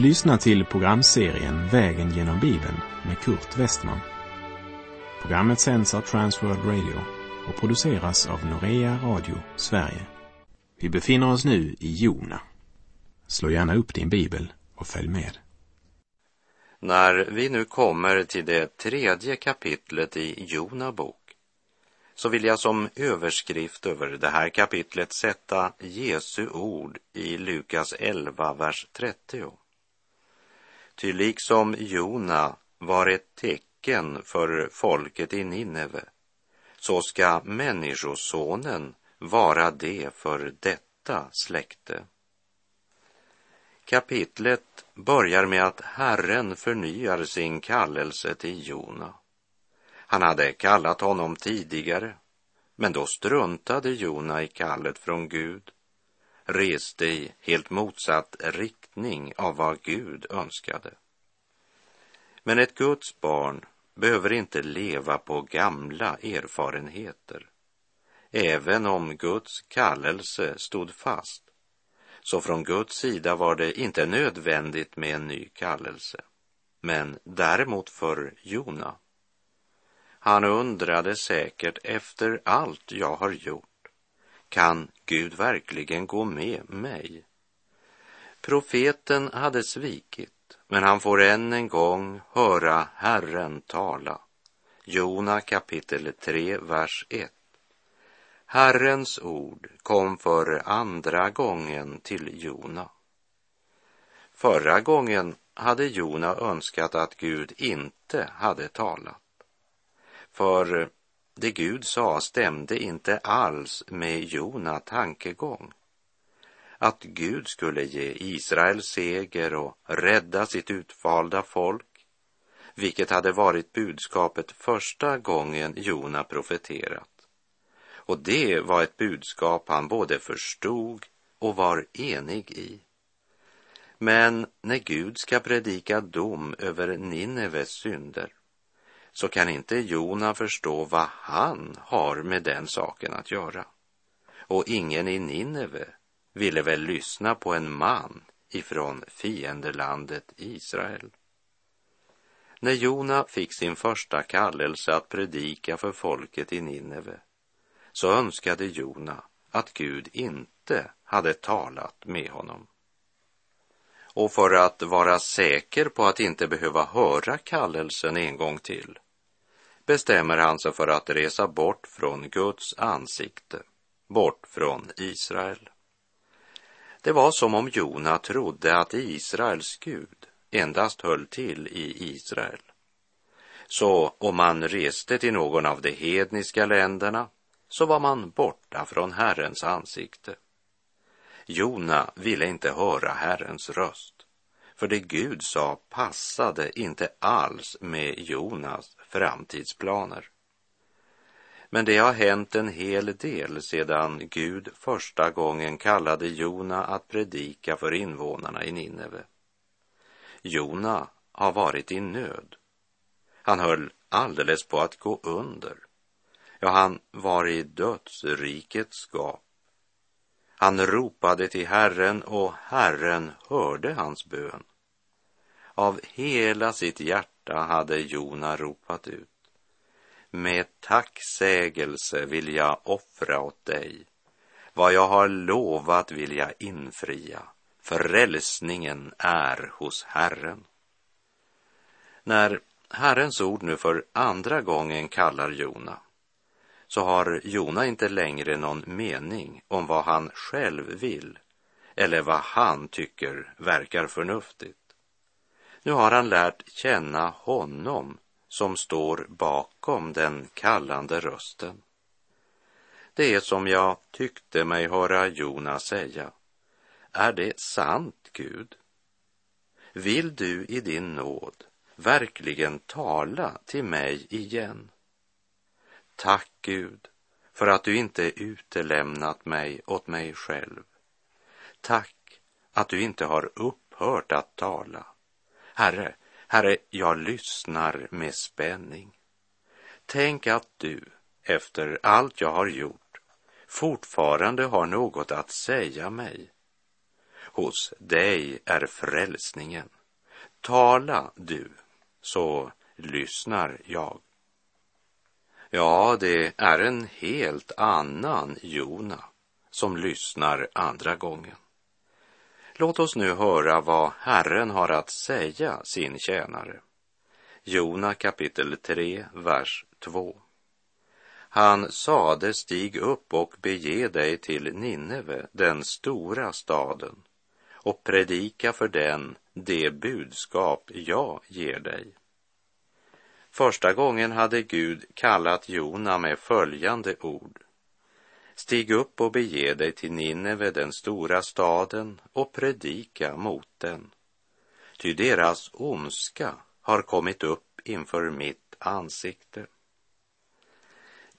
Du lyssnar till programserien Vägen genom Bibeln med Kurt Westman. Programmet sänds av Transworld Radio och produceras av Norea Radio Sverige. Vi befinner oss nu i Jona. Slå gärna upp din bibel och följ med. När vi nu kommer till det tredje kapitlet i Jona bok så vill jag som överskrift över det här kapitlet sätta Jesu ord i Lukas 11, vers 30. Ty liksom Jona var ett tecken för folket i Nineve, så ska Människosonen vara det för detta släkte. Kapitlet börjar med att Herren förnyar sin kallelse till Jona. Han hade kallat honom tidigare, men då struntade Jona i kallet från Gud, reste i helt motsatt riktning av vad Gud önskade. Men ett Guds barn behöver inte leva på gamla erfarenheter. Även om Guds kallelse stod fast, så från Guds sida var det inte nödvändigt med en ny kallelse, men däremot för Jona han undrade säkert efter allt jag har gjort. Kan Gud verkligen gå med mig? Profeten hade svikit, men han får än en gång höra Herren tala. Jona kapitel 3, vers 1. Herrens ord kom för andra gången till Jona. Förra gången hade Jona önskat att Gud inte hade talat. För det Gud sa stämde inte alls med Jona tankegång. Att Gud skulle ge Israel seger och rädda sitt utvalda folk, vilket hade varit budskapet första gången Jona profeterat. Och det var ett budskap han både förstod och var enig i. Men när Gud ska predika dom över Nineves synder så kan inte Jona förstå vad han har med den saken att göra. Och ingen i Nineve ville väl lyssna på en man ifrån fiendelandet Israel. När Jona fick sin första kallelse att predika för folket i Nineve så önskade Jona att Gud inte hade talat med honom. Och för att vara säker på att inte behöva höra kallelsen en gång till bestämmer han sig för att resa bort från Guds ansikte, bort från Israel. Det var som om Jona trodde att Israels Gud endast höll till i Israel. Så om man reste till någon av de hedniska länderna så var man borta från Herrens ansikte. Jona ville inte höra Herrens röst, för det Gud sa passade inte alls med Jonas framtidsplaner. Men det har hänt en hel del sedan Gud första gången kallade Jona att predika för invånarna i Nineve. Jona har varit i nöd. Han höll alldeles på att gå under. Ja, han var i dödsrikets gap. Han ropade till Herren och Herren hörde hans bön. Av hela sitt hjärta hade Jona ropat ut. Med tacksägelse vill jag offra åt dig. Vad jag har lovat vill jag infria. Frälsningen är hos Herren. När Herrens ord nu för andra gången kallar Jona så har Jona inte längre någon mening om vad han själv vill eller vad han tycker verkar förnuftigt. Nu har han lärt känna honom som står bakom den kallande rösten. Det är som jag tyckte mig höra Jonas säga. Är det sant, Gud? Vill du i din nåd verkligen tala till mig igen? Tack, Gud, för att du inte utelämnat mig åt mig själv. Tack att du inte har upphört att tala Herre, Herre, jag lyssnar med spänning. Tänk att du, efter allt jag har gjort, fortfarande har något att säga mig. hos dig är frälsningen. Tala du, så lyssnar jag. Ja, det är en helt annan Jona som lyssnar andra gången. Låt oss nu höra vad Herren har att säga sin tjänare. Jona kapitel 3, vers 2. Han sade, stig upp och bege dig till Nineve, den stora staden, och predika för den det budskap jag ger dig. Första gången hade Gud kallat Jona med följande ord. Stig upp och bege dig till Nineve, den stora staden, och predika mot den. Ty deras ondska har kommit upp inför mitt ansikte.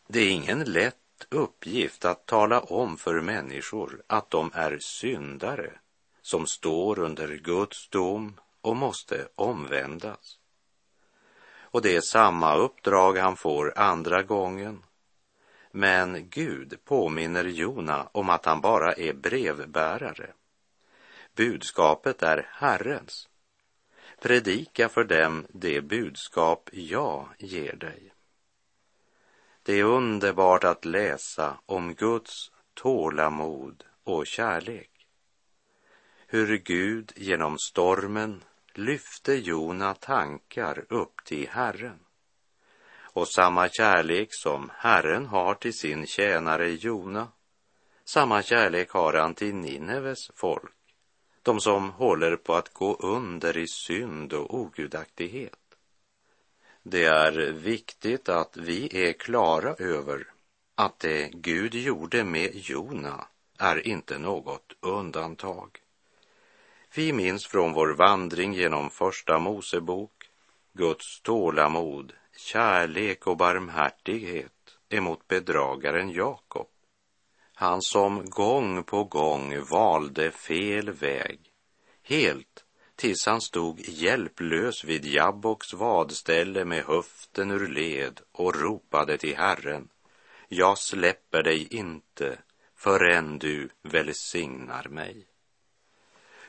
Det är ingen lätt uppgift att tala om för människor att de är syndare som står under Guds dom och måste omvändas. Och det är samma uppdrag han får andra gången. Men Gud påminner Jona om att han bara är brevbärare. Budskapet är Herrens. Predika för dem det budskap jag ger dig. Det är underbart att läsa om Guds tålamod och kärlek. Hur Gud genom stormen lyfte Jona tankar upp till Herren. Och samma kärlek som Herren har till sin tjänare Jona, samma kärlek har han till Nineves folk, de som håller på att gå under i synd och ogudaktighet. Det är viktigt att vi är klara över att det Gud gjorde med Jona är inte något undantag. Vi minns från vår vandring genom Första Mosebok Guds tålamod, kärlek och barmhärtighet emot bedragaren Jakob. Han som gång på gång valde fel väg, helt tills han stod hjälplös vid Jabboks vadställe med höften ur led och ropade till Herren. Jag släpper dig inte förrän du välsignar mig.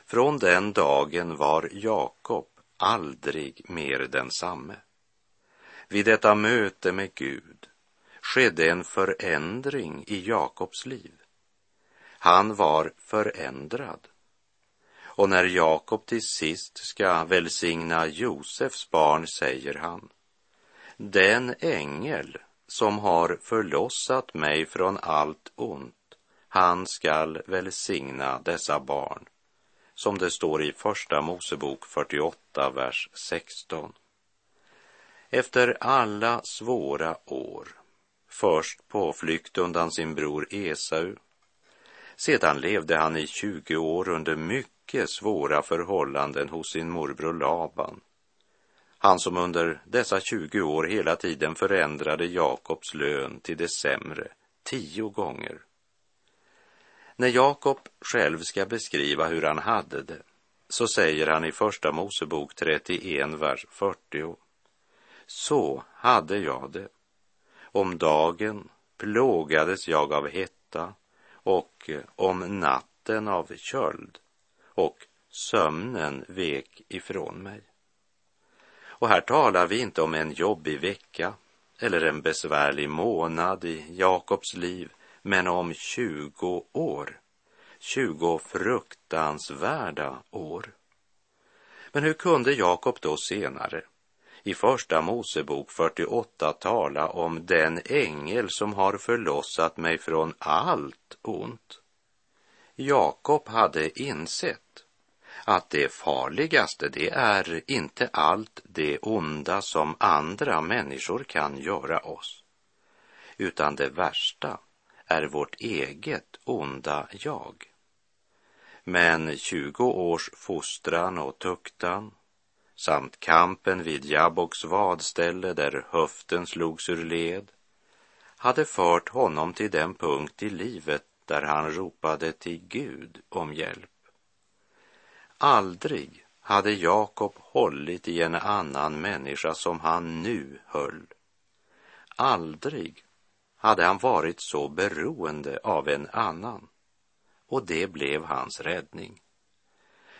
Från den dagen var Jakob aldrig mer densamme. Vid detta möte med Gud skedde en förändring i Jakobs liv. Han var förändrad. Och när Jakob till sist ska välsigna Josefs barn säger han, den ängel som har förlossat mig från allt ont, han skall välsigna dessa barn som det står i Första Mosebok 48, vers 16. Efter alla svåra år, först på flykt undan sin bror Esau, sedan levde han i 20 år under mycket svåra förhållanden hos sin morbror Laban. Han som under dessa 20 år hela tiden förändrade Jakobs lön till det sämre tio gånger. När Jakob själv ska beskriva hur han hade det så säger han i Första Mosebok 31, vers 40. Så hade jag det. Om dagen plågades jag av hetta och om natten av köld och sömnen vek ifrån mig. Och här talar vi inte om en jobbig vecka eller en besvärlig månad i Jakobs liv men om 20 år. 20 fruktansvärda år. Men hur kunde Jakob då senare i Första Mosebok 48 tala om den ängel som har förlossat mig från allt ont? Jakob hade insett att det farligaste, det är inte allt det onda som andra människor kan göra oss, utan det värsta är vårt eget onda jag. Men 20 års fostran och tuktan samt kampen vid Jabboks vadställe där höften slogs ur led hade fört honom till den punkt i livet där han ropade till Gud om hjälp. Aldrig hade Jakob hållit i en annan människa som han nu höll. Aldrig hade han varit så beroende av en annan och det blev hans räddning.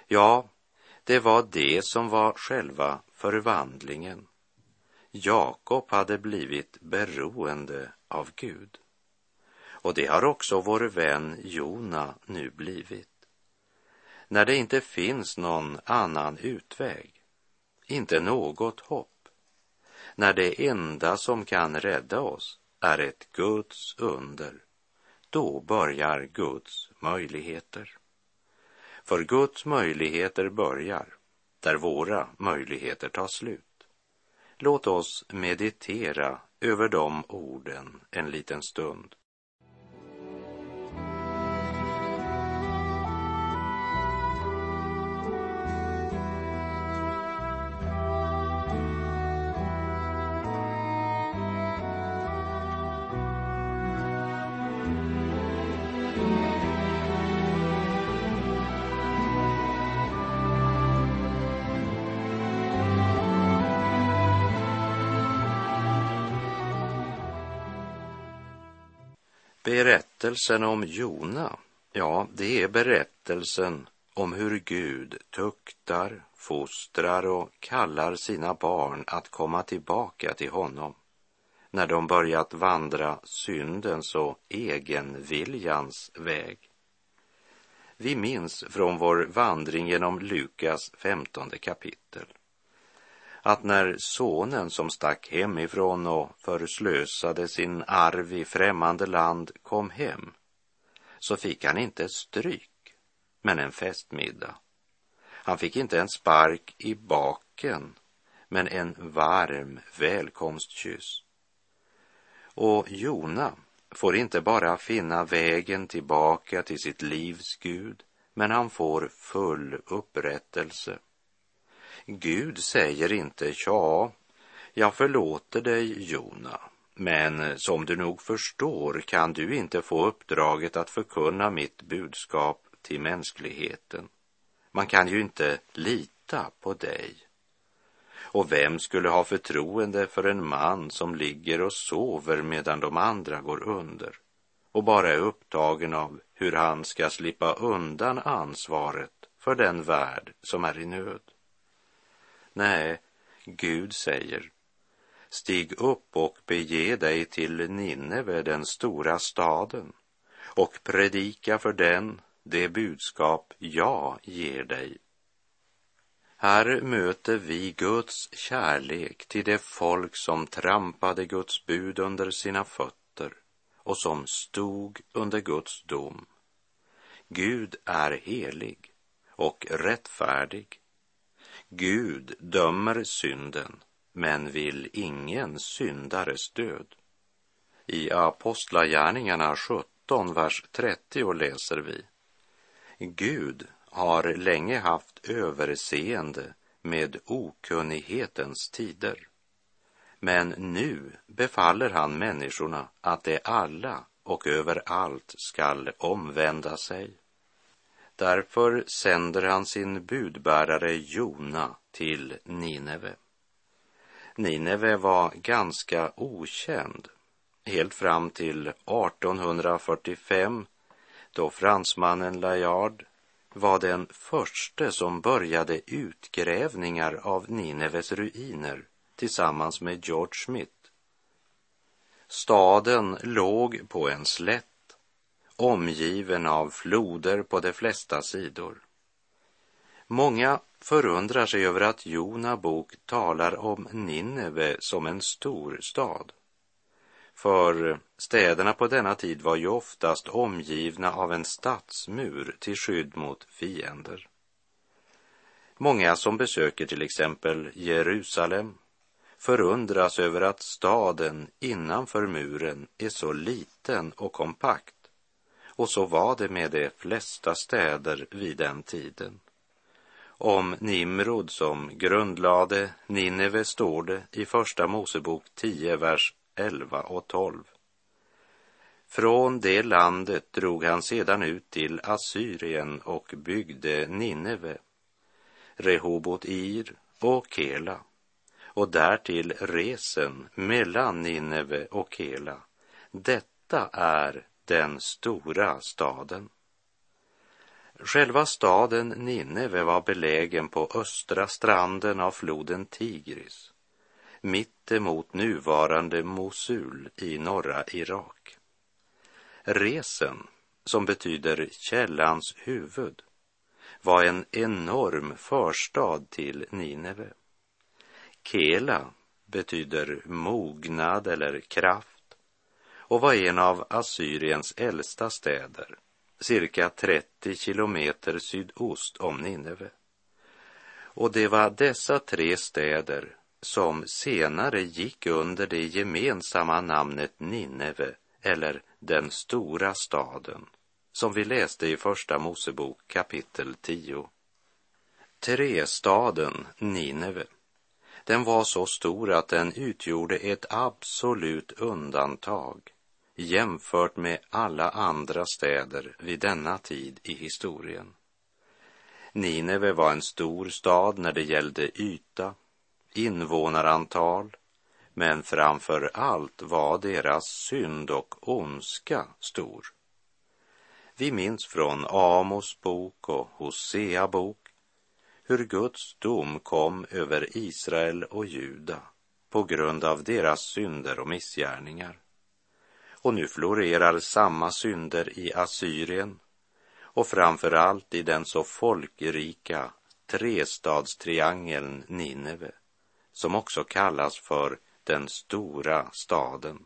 Ja, det var det som var själva förvandlingen. Jakob hade blivit beroende av Gud. Och det har också vår vän Jona nu blivit. När det inte finns någon annan utväg, inte något hopp, när det enda som kan rädda oss är ett Guds under, då börjar Guds möjligheter. För Guds möjligheter börjar där våra möjligheter tar slut. Låt oss meditera över de orden en liten stund. Berättelsen om Jona, ja, det är berättelsen om hur Gud tuktar, fostrar och kallar sina barn att komma tillbaka till honom. När de börjat vandra syndens och egenviljans väg. Vi minns från vår vandring genom Lukas femtonde kapitel att när sonen som stack hemifrån och förslösade sin arv i främmande land kom hem så fick han inte stryk, men en festmiddag. Han fick inte en spark i baken, men en varm välkomstkyss. Och Jona får inte bara finna vägen tillbaka till sitt livs Gud, men han får full upprättelse. Gud säger inte, ja, jag förlåter dig, Jona, men som du nog förstår kan du inte få uppdraget att förkunna mitt budskap till mänskligheten. Man kan ju inte lita på dig. Och vem skulle ha förtroende för en man som ligger och sover medan de andra går under och bara är upptagen av hur han ska slippa undan ansvaret för den värld som är i nöd? Nej, Gud säger, stig upp och bege dig till Nineve, den stora staden, och predika för den det budskap jag ger dig. Här möter vi Guds kärlek till det folk som trampade Guds bud under sina fötter och som stod under Guds dom. Gud är helig och rättfärdig Gud dömer synden, men vill ingen syndares död. I Apostlagärningarna 17, vers 30 läser vi. Gud har länge haft överseende med okunnighetens tider. Men nu befaller han människorna att de alla och överallt skall omvända sig. Därför sänder han sin budbärare Jona till Nineve. Nineve var ganska okänd helt fram till 1845 då fransmannen Layard var den förste som började utgrävningar av Nineves ruiner tillsammans med George Smith. Staden låg på en slätt omgiven av floder på de flesta sidor. Många förundrar sig över att Jona bok talar om Nineve som en stor stad. För städerna på denna tid var ju oftast omgivna av en stadsmur till skydd mot fiender. Många som besöker till exempel Jerusalem förundras över att staden innanför muren är så liten och kompakt och så var det med de flesta städer vid den tiden. Om Nimrod som grundlade Nineve står det i Första Mosebok 10, vers 11 och 12. Från det landet drog han sedan ut till Assyrien och byggde Nineve, Rehobot Ir och Kela och därtill resen mellan Nineve och Kela. Detta är den stora staden. Själva staden Nineve var belägen på östra stranden av floden Tigris, mitt emot nuvarande Mosul i norra Irak. Resen, som betyder källans huvud, var en enorm förstad till Nineve. Kela betyder mognad eller kraft och var en av Assyriens äldsta städer, cirka 30 kilometer sydost om Nineve. Och det var dessa tre städer som senare gick under det gemensamma namnet Nineve eller den stora staden som vi läste i Första Mosebok kapitel 10. Trestaden Nineve, den var så stor att den utgjorde ett absolut undantag jämfört med alla andra städer vid denna tid i historien. Nineve var en stor stad när det gällde yta, invånarantal, men framför allt var deras synd och ondska stor. Vi minns från Amos bok och Hosea bok hur Guds dom kom över Israel och Juda på grund av deras synder och missgärningar. Och nu florerar samma synder i Assyrien och framför allt i den så folkrika trestadstriangeln Nineve, som också kallas för den stora staden.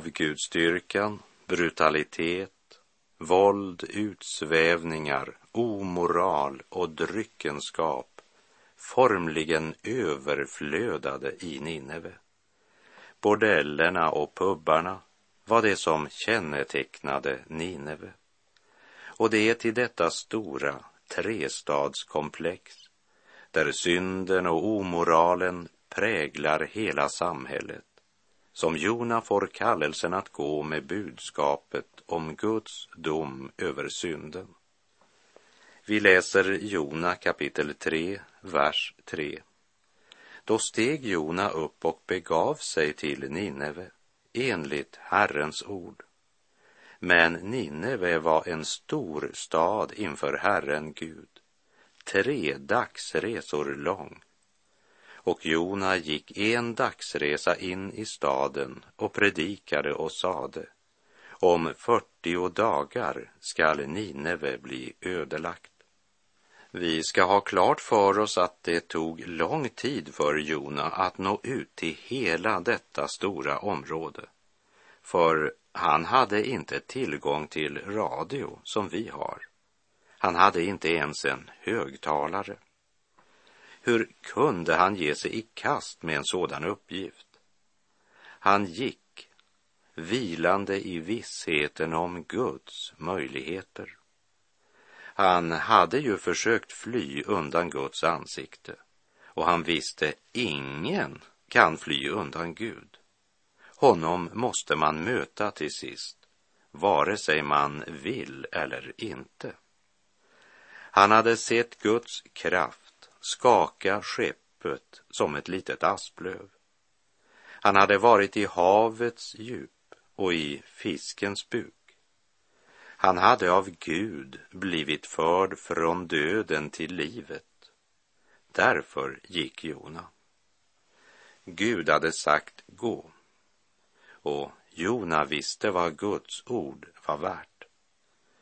Avgudstyrkan, brutalitet, våld, utsvävningar, omoral och dryckenskap formligen överflödade i Nineve. Bordellerna och pubbarna var det som kännetecknade Nineve. Och det är till detta stora trestadskomplex där synden och omoralen präglar hela samhället som Jona får kallelsen att gå med budskapet om Guds dom över synden. Vi läser Jona kapitel 3, vers 3. Då steg Jona upp och begav sig till Nineve enligt Herrens ord. Men Nineve var en stor stad inför Herren Gud, tre dagsresor lång och Jona gick en dagsresa in i staden och predikade och sade om fyrtio dagar skall Nineve bli ödelagt. Vi ska ha klart för oss att det tog lång tid för Jona att nå ut till hela detta stora område. För han hade inte tillgång till radio som vi har. Han hade inte ens en högtalare. Hur kunde han ge sig i kast med en sådan uppgift? Han gick vilande i vissheten om Guds möjligheter. Han hade ju försökt fly undan Guds ansikte och han visste ingen kan fly undan Gud. Honom måste man möta till sist, vare sig man vill eller inte. Han hade sett Guds kraft skaka skeppet som ett litet asplöv. Han hade varit i havets djup och i fiskens buk. Han hade av Gud blivit förd från döden till livet. Därför gick Jona. Gud hade sagt gå. Och Jona visste vad Guds ord var värt.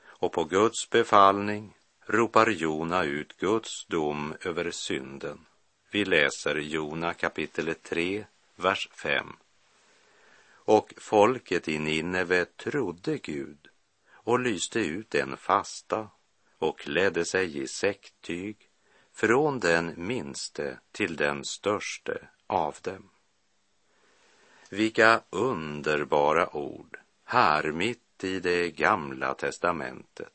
Och på Guds befallning ropar Jona ut Guds dom över synden. Vi läser Jona kapitel 3, vers 5. Och folket i Nineve trodde Gud och lyste ut en fasta och klädde sig i säcktyg från den minste till den störste av dem. Vilka underbara ord här mitt i det gamla testamentet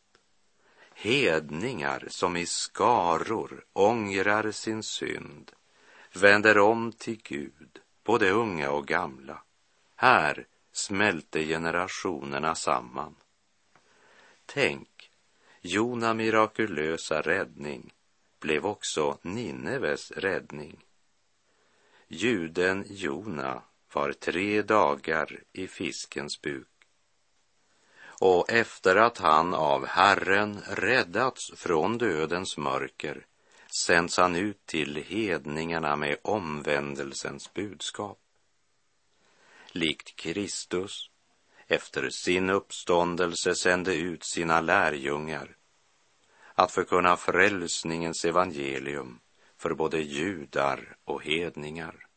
hedningar som i skaror ångrar sin synd, vänder om till Gud, både unga och gamla. Här smälte generationerna samman. Tänk, Jona mirakulösa räddning blev också Nineves räddning. Juden Jona var tre dagar i fiskens buk. Och efter att han av Herren räddats från dödens mörker sänds han ut till hedningarna med omvändelsens budskap. Likt Kristus efter sin uppståndelse sände ut sina lärjungar att förkunna frälsningens evangelium för både judar och hedningar.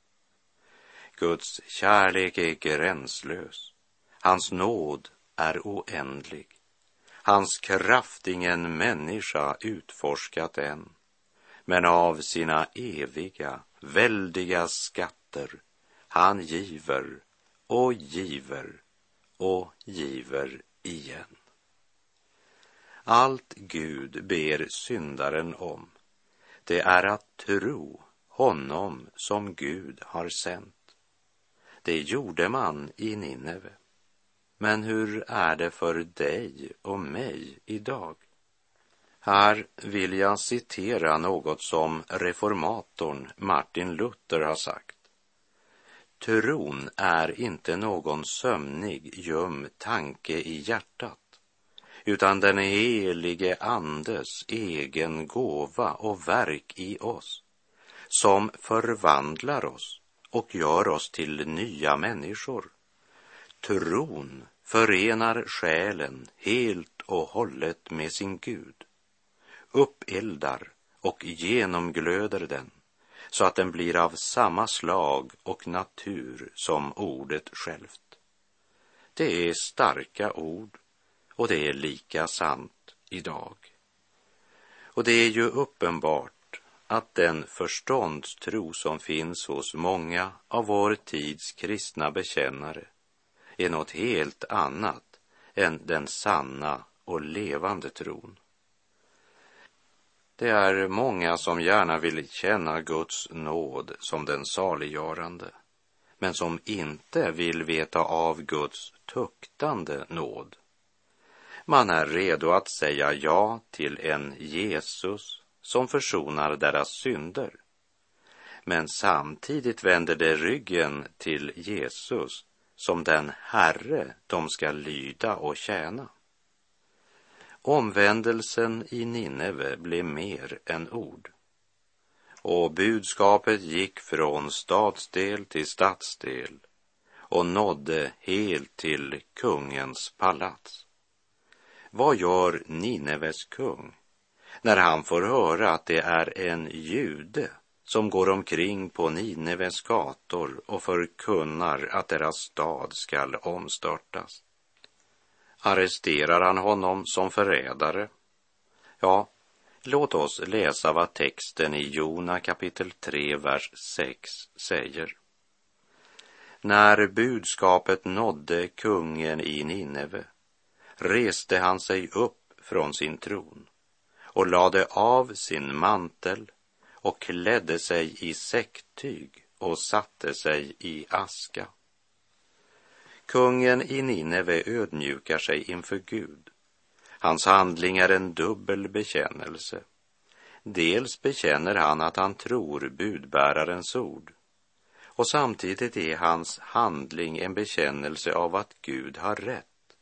Guds kärlek är gränslös. Hans nåd är oändlig. Hans kraft ingen människa utforskat än. Men av sina eviga, väldiga skatter han giver och giver och giver igen. Allt Gud ber syndaren om, det är att tro honom som Gud har sänt. Det gjorde man i Nineve. Men hur är det för dig och mig idag? Här vill jag citera något som reformatorn Martin Luther har sagt. Tron är inte någon sömnig, ljum tanke i hjärtat utan den helige Andes egen gåva och verk i oss, som förvandlar oss och gör oss till nya människor. Tron förenar själen helt och hållet med sin Gud, uppeldar och genomglöder den så att den blir av samma slag och natur som ordet självt. Det är starka ord och det är lika sant idag. Och det är ju uppenbart att den förståndstro som finns hos många av vår tids kristna bekännare är något helt annat än den sanna och levande tron. Det är många som gärna vill känna Guds nåd som den saliggörande, men som inte vill veta av Guds tuktande nåd. Man är redo att säga ja till en Jesus som försonar deras synder. Men samtidigt vänder de ryggen till Jesus som den Herre de ska lyda och tjäna. Omvändelsen i Nineve blev mer än ord. Och budskapet gick från stadsdel till stadsdel och nådde helt till kungens palats. Vad gör Nineves kung när han får höra att det är en jude som går omkring på Nineves gator och förkunnar att deras stad skall omstörtas? Arresterar han honom som förrädare? Ja, låt oss läsa vad texten i Jona kapitel 3, vers 6 säger. När budskapet nådde kungen i Nineve reste han sig upp från sin tron och lade av sin mantel och klädde sig i säcktyg och satte sig i aska. Kungen i Nineve ödmjukar sig inför Gud. Hans handling är en dubbel bekännelse. Dels bekänner han att han tror budbärarens ord och samtidigt är hans handling en bekännelse av att Gud har rätt.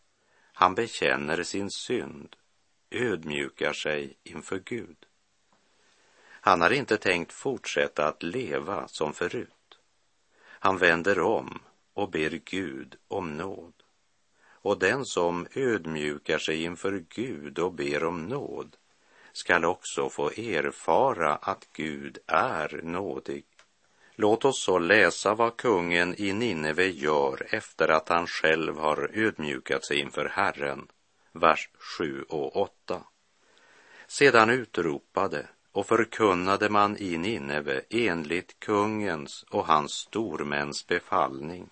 Han bekänner sin synd, ödmjukar sig inför Gud. Han har inte tänkt fortsätta att leva som förut. Han vänder om och ber Gud om nåd. Och den som ödmjukar sig inför Gud och ber om nåd skall också få erfara att Gud är nådig Låt oss så läsa vad kungen i Nineve gör efter att han själv har ödmjukat sig inför Herren, vers 7 och 8. Sedan utropade och förkunnade man i Nineve enligt kungens och hans stormäns befallning.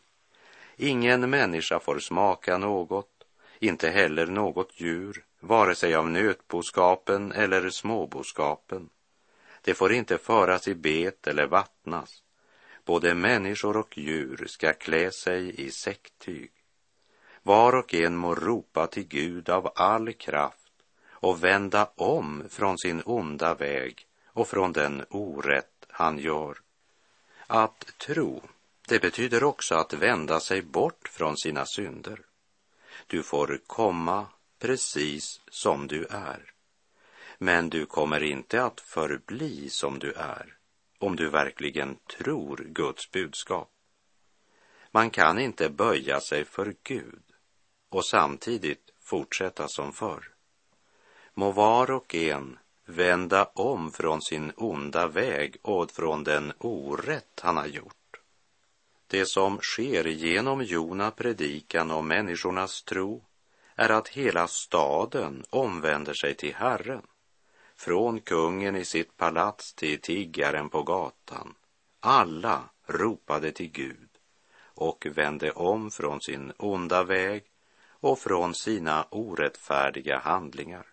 Ingen människa får smaka något, inte heller något djur, vare sig av nötboskapen eller småboskapen. Det får inte föras i bet eller vattnas. Både människor och djur ska klä sig i säcktyg. Var och en må ropa till Gud av all kraft och vända om från sin onda väg och från den orätt han gör. Att tro, det betyder också att vända sig bort från sina synder. Du får komma precis som du är. Men du kommer inte att förbli som du är om du verkligen tror Guds budskap. Man kan inte böja sig för Gud och samtidigt fortsätta som förr. Må var och en vända om från sin onda väg och från den orätt han har gjort. Det som sker genom Jona predikan om människornas tro är att hela staden omvänder sig till Herren. Från kungen i sitt palats till tiggaren på gatan. Alla ropade till Gud och vände om från sin onda väg och från sina orättfärdiga handlingar.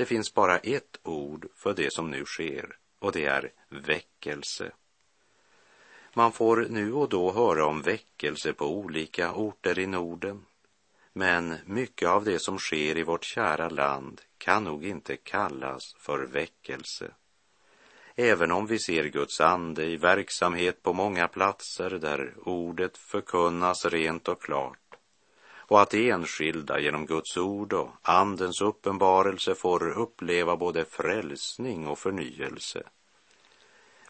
Det finns bara ett ord för det som nu sker och det är väckelse. Man får nu och då höra om väckelse på olika orter i Norden. Men mycket av det som sker i vårt kära land kan nog inte kallas för väckelse. Även om vi ser Guds ande i verksamhet på många platser där ordet förkunnas rent och klart och att enskilda genom Guds ord och Andens uppenbarelse får uppleva både frälsning och förnyelse.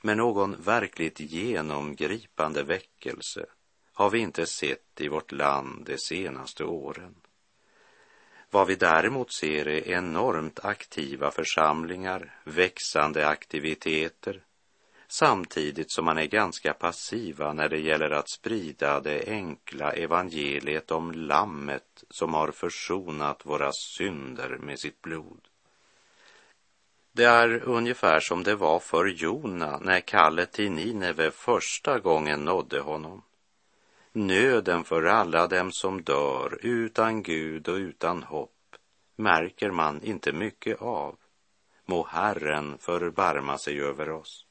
Men någon verkligt genomgripande väckelse har vi inte sett i vårt land de senaste åren. Vad vi däremot ser är enormt aktiva församlingar, växande aktiviteter, samtidigt som man är ganska passiva när det gäller att sprida det enkla evangeliet om lammet som har försonat våra synder med sitt blod. Det är ungefär som det var för Jona när kallet till Nineve första gången nådde honom. Nöden för alla dem som dör utan Gud och utan hopp märker man inte mycket av. Må Herren förbarma sig över oss.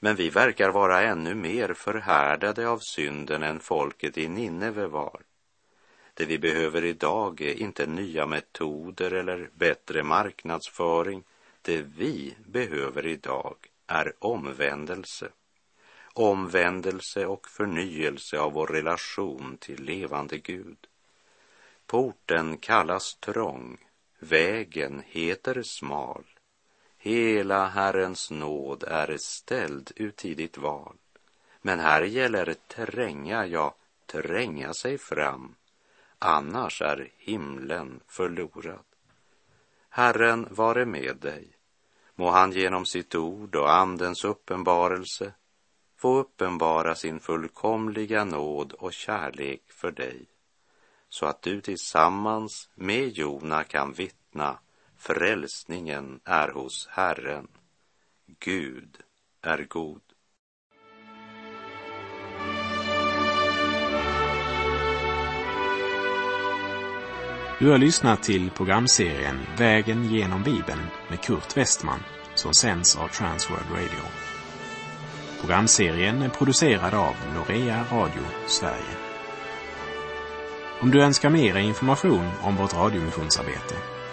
Men vi verkar vara ännu mer förhärdade av synden än folket i Nineve var. Det vi behöver idag är inte nya metoder eller bättre marknadsföring. Det vi behöver idag är omvändelse. Omvändelse och förnyelse av vår relation till levande Gud. Porten kallas trång, vägen heter smal. Hela Herrens nåd är ställd uti ditt val. Men här gäller tränga, ja, tränga sig fram. Annars är himlen förlorad. Herren vare med dig. Må han genom sitt ord och Andens uppenbarelse få uppenbara sin fullkomliga nåd och kärlek för dig, så att du tillsammans med Jona kan vittna Frälsningen är hos Herren. Gud är god. Du har lyssnat till programserien Vägen genom Bibeln med Kurt Westman som sänds av Transworld Radio. Programserien är producerad av Norea Radio Sverige. Om du önskar mer information om vårt radiomissionsarbete